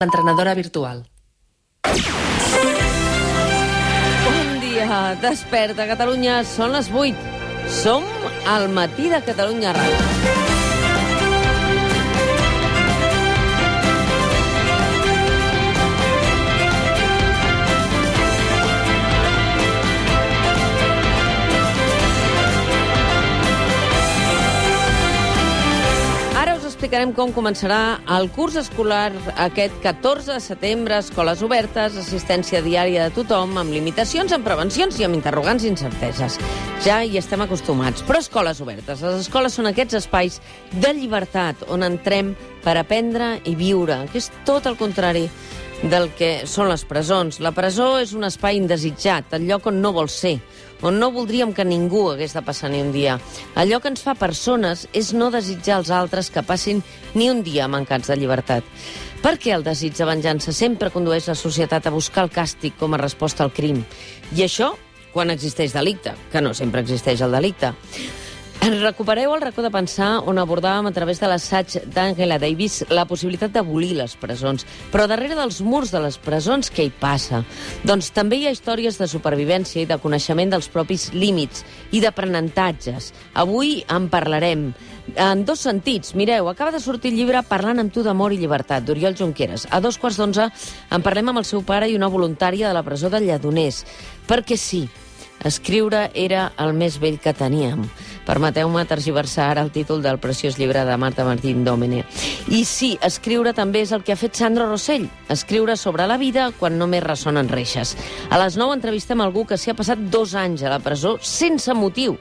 Entrenadora virtual. Bon dia, desperta Catalunya, són les 8. Som al matí de Catalunya Ràdio. Explicarem com començarà el curs escolar aquest 14 de setembre, escoles obertes, assistència diària de tothom, amb limitacions, amb prevencions i amb interrogants i incerteses. Ja hi estem acostumats. Però escoles obertes. Les escoles són aquests espais de llibertat on entrem per aprendre i viure, que és tot el contrari del que són les presons. La presó és un espai indesitjat, el lloc on no vols ser, on no voldríem que ningú hagués de passar ni un dia. Allò que ens fa persones és no desitjar als altres que passin ni un dia mancats de llibertat. Per què el desig de venjança sempre condueix la societat a buscar el càstig com a resposta al crim? I això quan existeix delicte, que no sempre existeix el delicte. Recupereu el racó de pensar on abordàvem a través de l'assaig d'Angela Davis la possibilitat d'abolir les presons. Però darrere dels murs de les presons, què hi passa? Doncs també hi ha històries de supervivència i de coneixement dels propis límits i d'aprenentatges. Avui en parlarem en dos sentits. Mireu, acaba de sortir el llibre Parlant amb tu d'amor i llibertat, d'Oriol Junqueras. A dos quarts d'onze en parlem amb el seu pare i una voluntària de la presó de Lledoners. Perquè sí, escriure era el més vell que teníem. Permeteu-me tergiversar ara el títol del preciós llibre de Marta Martín Domene. I sí, escriure també és el que ha fet Sandro Rossell, escriure sobre la vida quan només ressonen reixes. A les 9 entrevistem algú que s'hi ha passat dos anys a la presó sense motiu.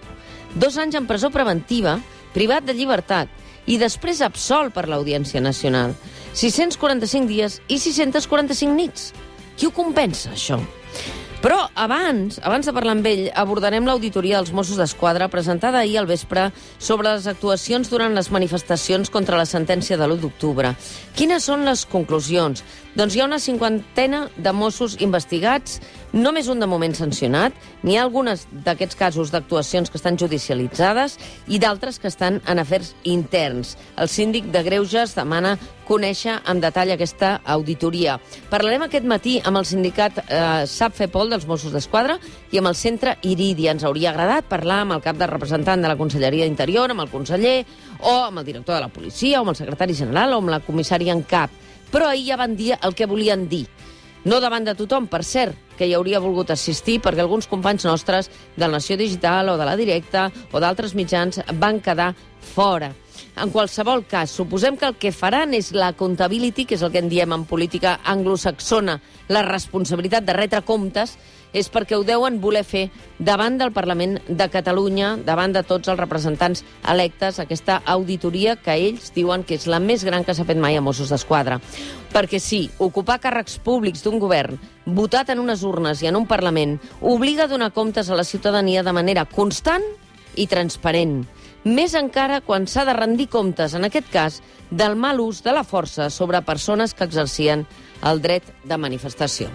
Dos anys en presó preventiva, privat de llibertat, i després absolt per l'Audiència Nacional. 645 dies i 645 nits. Qui ho compensa, això? Però abans, abans de parlar amb ell, abordarem l'auditoria dels Mossos d'Esquadra presentada ahir al vespre sobre les actuacions durant les manifestacions contra la sentència de l'1 d'octubre. Quines són les conclusions? Doncs hi ha una cinquantena de Mossos investigats, només un de moment sancionat, n'hi ha algunes d'aquests casos d'actuacions que estan judicialitzades i d'altres que estan en afers interns. El síndic de Greuges demana conèixer en detall aquesta auditoria. Parlarem aquest matí amb el sindicat eh, SAP FEPOL dels Mossos d'Esquadra i amb el centre Iridia. Ens hauria agradat parlar amb el cap de representant de la Conselleria d'Interior, amb el conseller, o amb el director de la policia, o amb el secretari general, o amb la comissària en cap. Però ahir ja van dir el que volien dir. No davant de tothom, per cert, que hi hauria volgut assistir perquè alguns companys nostres del Nació Digital o de la Directa o d'altres mitjans van quedar fora. En qualsevol cas, suposem que el que faran és la accountability, que és el que en diem en política anglosaxona, la responsabilitat de retre comptes, és perquè ho deuen voler fer davant del Parlament de Catalunya, davant de tots els representants electes, aquesta auditoria que ells diuen que és la més gran que s'ha fet mai a Mossos d'Esquadra. Perquè sí, ocupar càrrecs públics d'un govern, votat en unes urnes i en un Parlament, obliga a donar comptes a la ciutadania de manera constant i transparent. Més encara quan s'ha de rendir comptes, en aquest cas, del mal ús de la força sobre persones que exercien el dret de manifestació.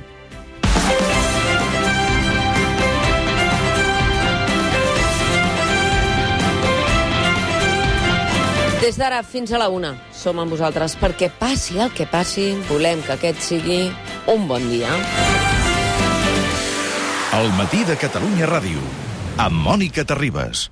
Des d'ara fins a la una som amb vosaltres perquè passi el que passi, volem que aquest sigui un bon dia. El matí de Catalunya Ràdio, amb Mònica Terribas.